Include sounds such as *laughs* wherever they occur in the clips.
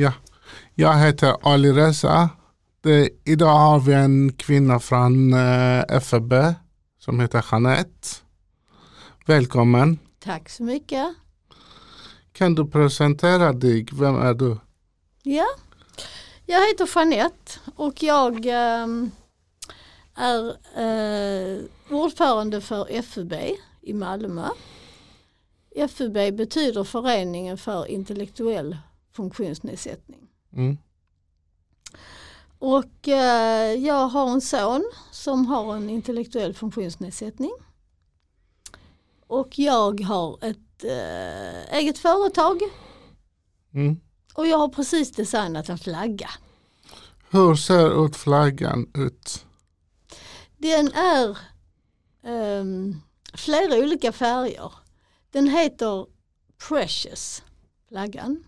Ja, jag heter Ali Reza. Det, idag har vi en kvinna från eh, FFB som heter Jeanette. Välkommen. Tack så mycket. Kan du presentera dig? Vem är du? Ja, jag heter Jeanette och jag ehm, är eh, ordförande för FUB i Malmö. FUB betyder Föreningen för intellektuell funktionsnedsättning. Mm. Och eh, jag har en son som har en intellektuell funktionsnedsättning. Och jag har ett eh, eget företag Mm. och jag har precis designat en flagga. Hur ser ut flaggan ut? Den är ehm, flera olika färger. Den heter Precious, flaggan.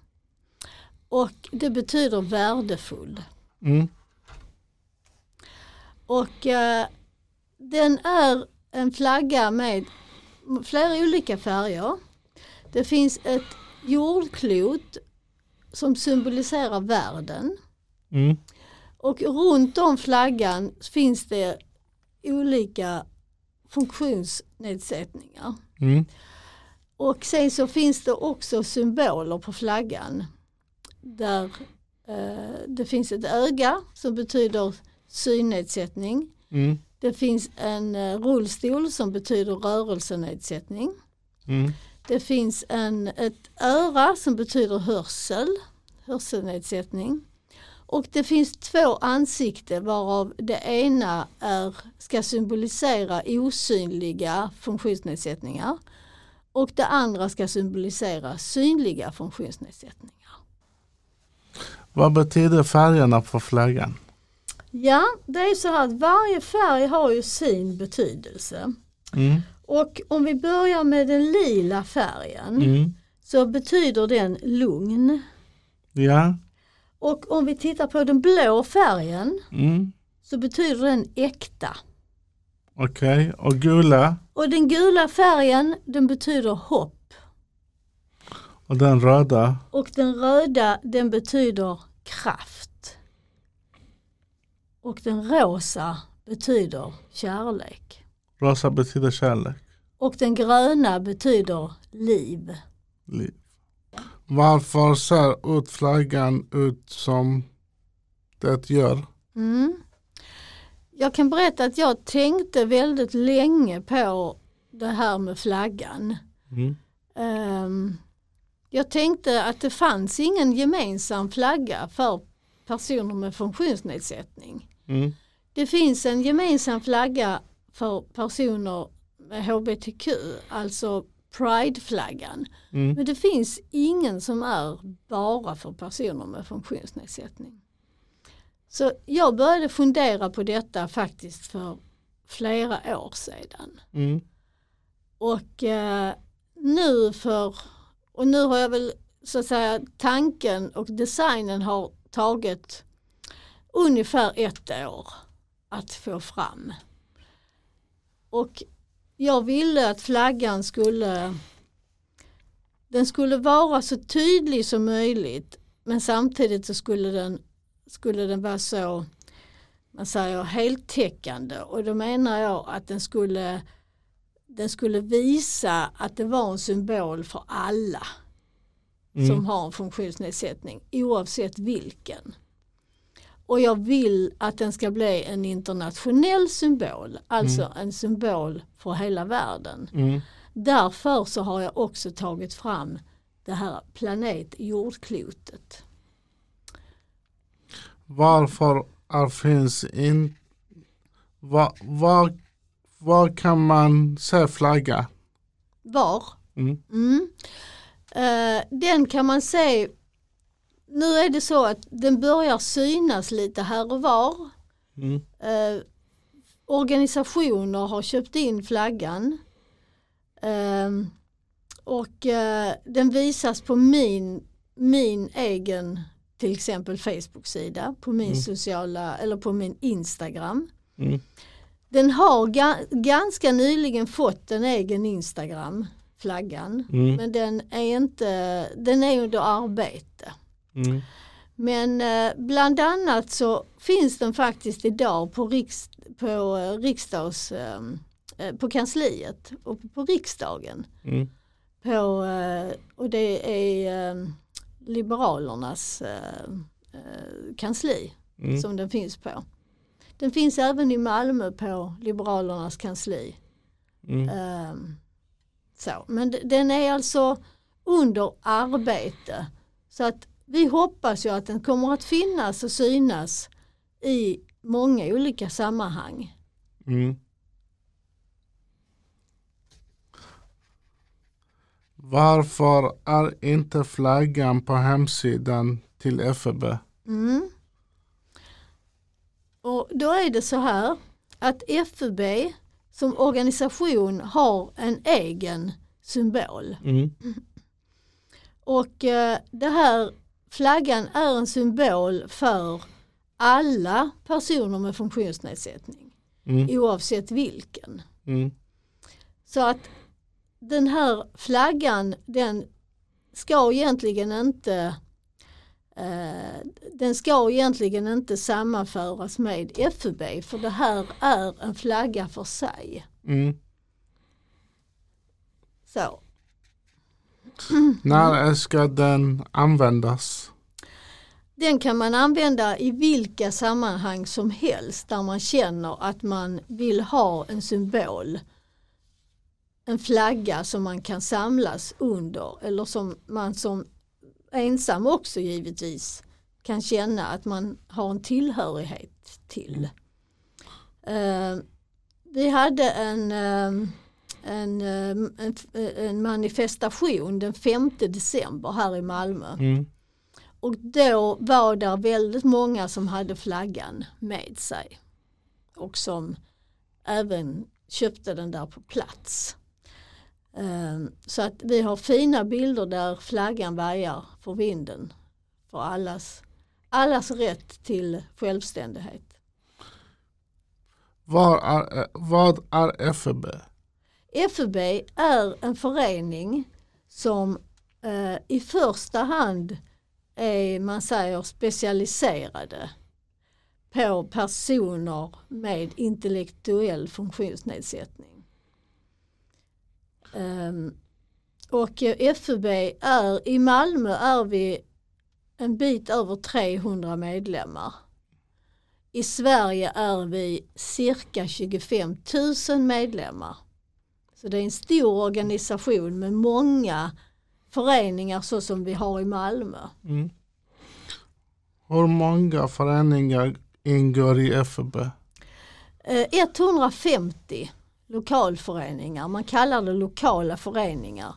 Och det betyder värdefull. Mm. Och eh, den är en flagga med flera olika färger. Det finns ett jordklot som symboliserar världen. Mm. Och runt om flaggan finns det olika funktionsnedsättningar. Mm. Och sen så finns det också symboler på flaggan. Där eh, det finns ett öga som betyder synnedsättning. Mm. Det finns en eh, rullstol som betyder rörelsenedsättning. Mm. Det finns en, ett öra som betyder hörsel, hörselnedsättning. Och det finns två ansikten varav det ena är, ska symbolisera osynliga funktionsnedsättningar och det andra ska symbolisera synliga funktionsnedsättningar. Vad betyder färgerna på flaggan? Ja, det är så här att varje färg har ju sin betydelse. Mm. Och om vi börjar med den lila färgen Mm. så betyder den lugn. Ja. Och om vi tittar på den blå färgen Mm. så betyder den äkta. Okej. Och gula? Och den gula färgen den betyder hopp. Och den röda? Och den röda den betyder kraft. Och den rosa betyder kärlek. Rosa betyder kärlek. Och den gröna betyder liv. Liv. Varför ser ut flaggan ut som det gör? Mm. Jag kan berätta att jag tänkte väldigt länge på det här med flaggan. Mm. Ehm, jag tänkte att det fanns ingen gemensam flagga för personer med funktionsnedsättning. Mm. Det finns en gemensam flagga för personer med HBTQ, alltså Pride-flaggan. Mm. Men det finns ingen som är bara för personer med funktionsnedsättning. Så jag började fundera på detta faktiskt för flera år sedan. Mm. Och eh, nu för, och nu har jag väl så att säga tanken och designen har tagit ungefär ett år att få fram. Och jag ville att flaggan skulle den skulle vara så tydlig som möjligt men samtidigt så skulle den, skulle den vara så man säger heltäckande och då menar jag att den skulle den skulle visa att det var en symbol för alla Mm. som har en funktionsnedsättning oavsett vilken. Och jag vill att den ska bli en internationell symbol, alltså en symbol för hela världen. Mm. Därför så har jag också tagit fram det här planet jordklotet. Varför finns in... Var, var, var kan man se flagga? Var? Mm. Mm. Eh, den kan man se, nu är det så att den börjar synas lite här och var. Mm. Eh, organisationer har köpt in flaggan. Eh, och eh, den visas på min, min egen till exempel Facebook-sida, på min Mm. sociala eller på min Instagram. Den har ga- ganska nyligen fått en egen Instagram, flaggan. Mm. Men den är, inte, den är under arbete. Mm. Men eh, bland annat så finns den faktiskt idag på, riks, på eh, riksdags, eh, eh, på kansliet och på riksdagen. Mm. På, och det är eh, Liberalernas kansli Mm. som den finns på. Den finns även i Malmö på Liberalernas kansli. Mm. Ehm, så. Men den är alltså under arbete. Så att vi hoppas ju att den kommer att finnas och synas i många olika sammanhang. Mm. Varför är inte flaggan på hemsidan till FEB? Mm. Och då är det så här att FUB som organisation har en egen symbol. Mm. Och eh, det här flaggan är en symbol för alla personer med funktionsnedsättning Mm. oavsett vilken. Mm. Så att den här flaggan den ska egentligen inte den ska egentligen inte sammanföras med FUB för det här är en flagga för sig. Mm. Så. När ska den användas? Den kan man använda i vilka sammanhang som helst där man känner att man vill ha en symbol. En flagga som man kan samlas under eller som man som ensam också givetvis kan känna att man har en tillhörighet till. Eh, vi hade en, eh, en, eh, en, en manifestation den 5 december här i Malmö. Mm. Och då var det väldigt många som hade flaggan med sig. Och som även köpte den där på plats. Ehm, Så att vi har fina bilder där flaggan vajar för vinden. För allas, allas rätt till självständighet. Vad är, vad är FEB? FUB är en förening som eh, i första hand är man säger specialiserade på personer med intellektuell funktionsnedsättning. Ehm, och eh, FUB är, i Malmö är vi en bit över 300 medlemmar. I Sverige är vi cirka 25 000 medlemmar. Så det är en stor organisation med många föreningar så som vi har i Malmö. Mm. Hur många föreningar ingår i? Eh, 150 lokalföreningar, man kallar det lokala föreningar.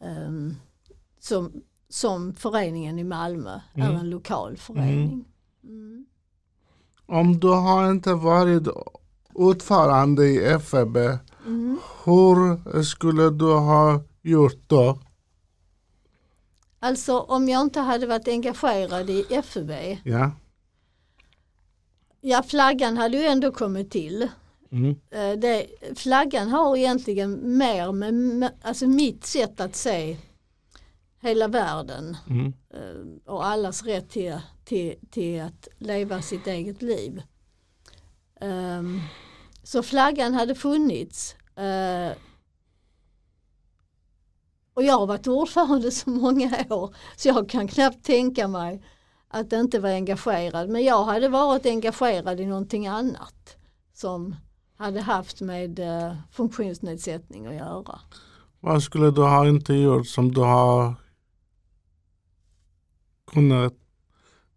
ehm, som, som föreningen i Malmö är Mm. en lokal förening. Mm. Om du har inte varit ordförande i FEB, Mm. hur skulle du ha gjort då? Alltså om jag inte hade varit engagerad i FUB, Ja. ja flaggan hade ju ändå kommit till. Mm. Eh, det, flaggan har egentligen mer med, alltså mitt sätt att se hela världen Mm. eh, och allas rätt till, till, till att leva sitt eget liv. Ehm, så flaggan hade funnits. eh, och jag har varit ordförande så många år så jag kan knappt tänka mig att inte vara engagerad. Men jag hade varit engagerad i någonting annat som hade haft med eh, funktionsnedsättning att göra. Vad skulle du ha inte gjort som du har kunnat?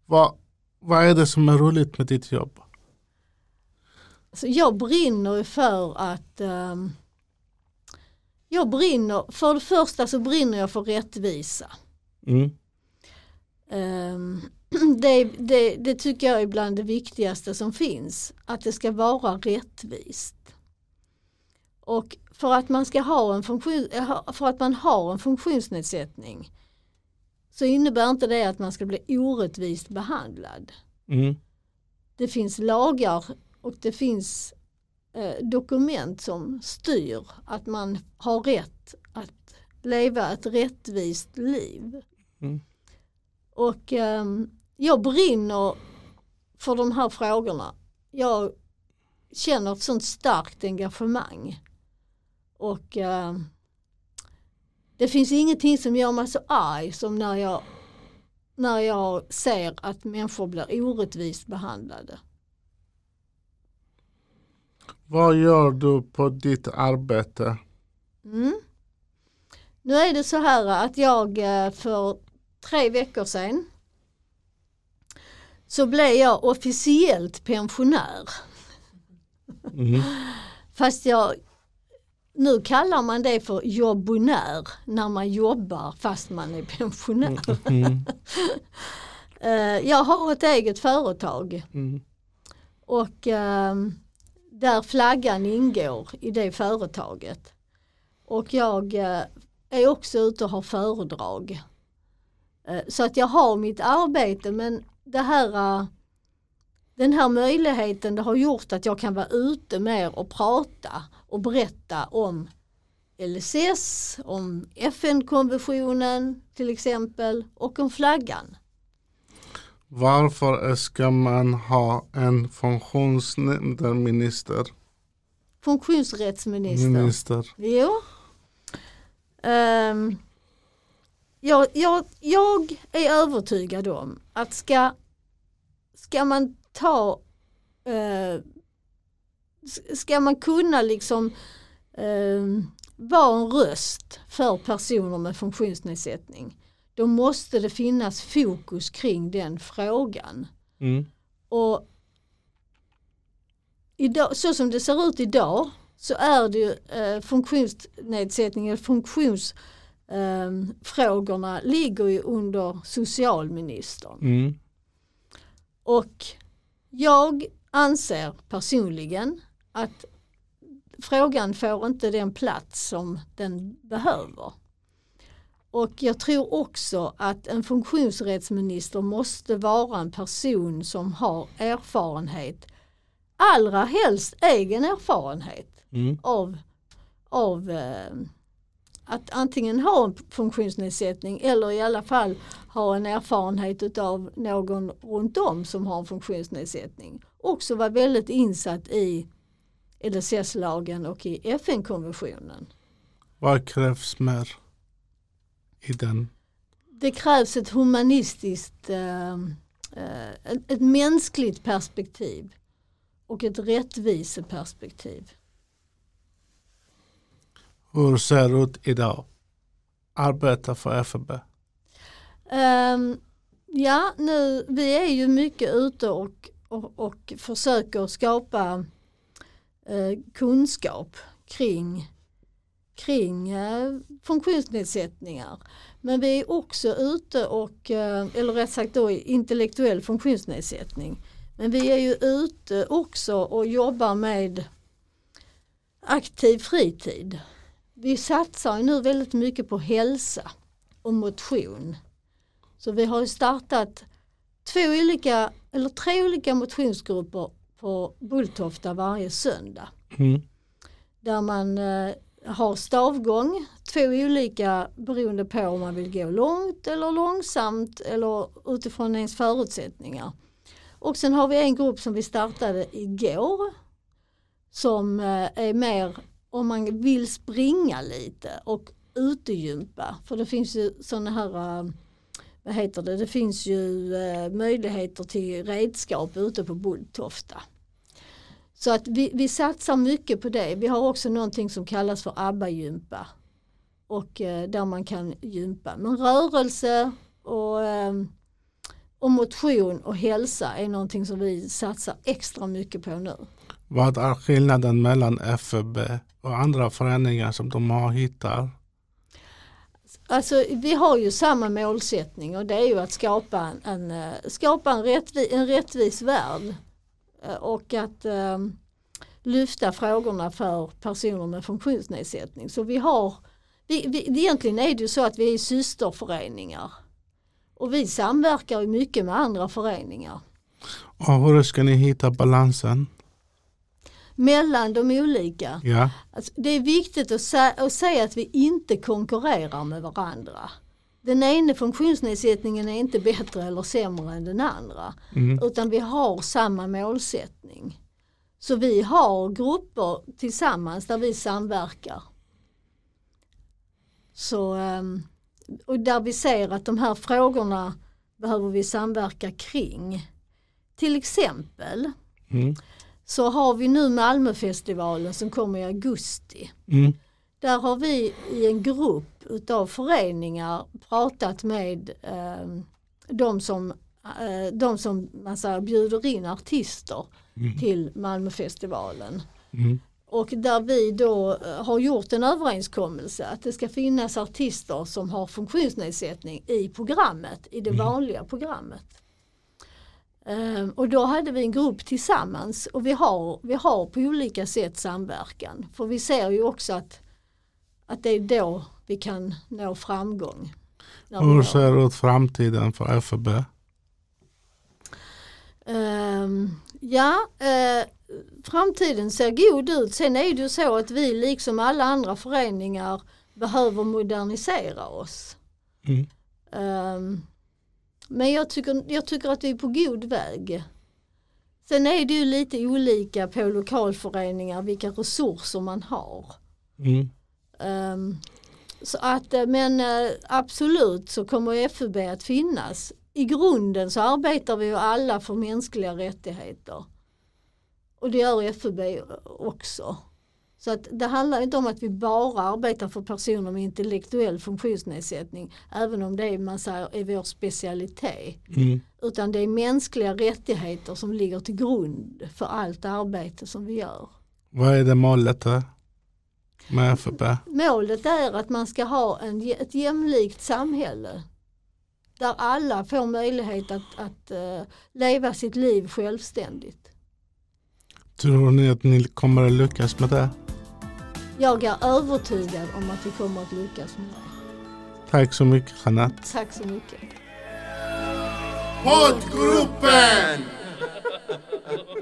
Vad, vad är det som är roligt med ditt jobb? Så jag brinner för att ehm, jag brinner, för det första så brinner jag för rättvisa. Mm. Ehm, *clears throat* det, det, det tycker jag är bland det viktigaste som finns, att det ska vara rättvist. Och för att man ska ha en funktion, för att man har en funktionsnedsättning så innebär inte det att man ska bli orättvist behandlad. Mm. Det finns lagar och det finns eh, dokument som styr att man har rätt att leva ett rättvist liv. Mm. Och ehm, jag brinner för de här frågorna. Jag känner ett sånt starkt engagemang. Och eh, det finns ingenting som gör mig så arg som när jag, när jag ser att människor blir orättvist behandlade. Vad gör du på ditt arbete? Mm. Nu är det så här att jag eh, för tre veckor sedan så blev jag officiellt pensionär. Mm. Fast jag, nu kallar man det för jobbonär när man jobbar fast man är pensionär. Mm. *laughs* Jag har ett eget företag Mm. och eh, där flaggan ingår i det företaget. Och jag eh, är också ute och har föredrag. Eh, Så att jag har mitt arbete men det här, eh, den här möjligheten det har gjort att jag kan vara ute mer och prata och berätta om LSS, om FN-konventionen till exempel och om flaggan. Varför ska man ha en funktionshinderminister? Funktionsrättsminister. Minister. Jo. Ehm, jag, jag, jag är övertygad om att ska, ska man ta eh, ska man kunna liksom eh, vara en röst för personer med funktionsnedsättning då måste det finnas fokus kring den frågan. Mm. Och idag, så som det ser ut idag så är det ju eh, funktionsnedsättning eller eh, frågorna ligger ju under socialministern. Mm. Och jag anser personligen att frågan får inte den plats som den behöver. Och jag tror också att en funktionsrättsminister måste vara en person som har erfarenhet, allra helst egen erfarenhet Mm. av, av eh, att antingen ha en funktionsnedsättning eller i alla fall ha en erfarenhet av någon runt om som har en funktionsnedsättning. Också vara väldigt insatt i LSS-lagen och i FN-konventionen. Vad krävs mer i den? Det krävs ett humanistiskt, eh, eh, ett, ett mänskligt perspektiv och ett rättviseperspektiv. Hur ser det ut idag? Arbeta för FNB. Um, ehm, ja, nu, vi är ju mycket ute och, och, och försöker skapa eh, kunskap kring, kring eh, funktionsnedsättningar. Men vi är också ute och, eh, eller rätt sagt då intellektuell funktionsnedsättning. Men vi är ju ute också och jobbar med aktiv fritid. Vi satsar nu väldigt mycket på hälsa och motion. Så vi har startat två olika, eller tre olika motionsgrupper på Bulltofta varje söndag. Mm. Där man eh, har stavgång, två olika beroende på om man vill gå långt eller långsamt eller utifrån ens förutsättningar. Och sen har vi en grupp som vi startade igår som eh, är mer om man vill springa lite och utegympa. För det finns ju sådana här, eh, vad heter det, det finns ju eh, möjligheter till redskap ute på Bulltofta. Så att vi, vi satsar mycket på det. Vi har också någonting som kallas för ABBA-gympa. Och eh, där man kan gympa. Men rörelse och, och motion och hälsa är någonting som vi satsar extra mycket på nu. Vad är skillnaden mellan FB och andra föreningar som de har hittat? Alltså vi har ju samma målsättning och det är ju att skapa en, en, skapa en, rättvi, en rättvis värld. Eh, Och att eh, lyfta frågorna för personer med funktionsnedsättning. Så vi har, vi, vi, egentligen är det ju så att vi är systerföreningar. Och vi samverkar mycket med andra föreningar. Och hur ska ni hitta balansen? Mellan de olika. Ja. Alltså, det är viktigt att, sä- att säga att vi inte konkurrerar med varandra. den ena funktionsnedsättningen är inte bättre eller sämre än den andra. Mm. Utan vi har samma målsättning. Så vi har grupper tillsammans där vi samverkar. Så, ehm, och där vi ser att de här frågorna behöver vi samverka kring. Till exempel Mm. Så har vi nu Malmöfestivalen som kommer i augusti. Mm. Där har vi i en grupp utav föreningar pratat med eh, de som, eh, de som man säger, bjuder in artister Mm. till Malmöfestivalen. Mm. Och där vi då eh, har gjort en överenskommelse att det ska finnas artister som har funktionsnedsättning i programmet, i det Mm. vanliga programmet. Ehm, och då hade vi en grupp tillsammans och vi har, vi har på olika sätt samverkan. För vi ser ju också att, att det är då vi kan nå framgång. Hur ser ut framtiden för FB? Ehm, ja, eh, framtiden ser god ut. Sen är det ju så att vi liksom alla andra föreningar behöver modernisera oss. Mm. Ehm, men jag tycker, jag tycker att vi är på god väg. Sen är det ju lite olika på lokalföreningar vilka resurser man har. Mm. Ehm, så att, eh, men eh, absolut så kommer FUB att finnas. I grunden så arbetar vi ju alla för mänskliga rättigheter. Och det gör FUB också. Så att det handlar inte om att vi bara arbetar för personer med intellektuell funktionsnedsättning. Även om det är, man säger, är vår specialitet. Mm. Utan det är mänskliga rättigheter som ligger till grund för allt arbete som vi gör. Vad är det målet där? med FB? Målet är att man ska ha en, ett jämlikt samhälle där alla får möjlighet att, att eh, leva sitt liv självständigt. Tror ni att ni kommer att lyckas med det? Jag är övertygad om att vi kommer att lyckas med det. Tack så mycket Jeanette. Tack så mycket. Poddgruppen! *laughs*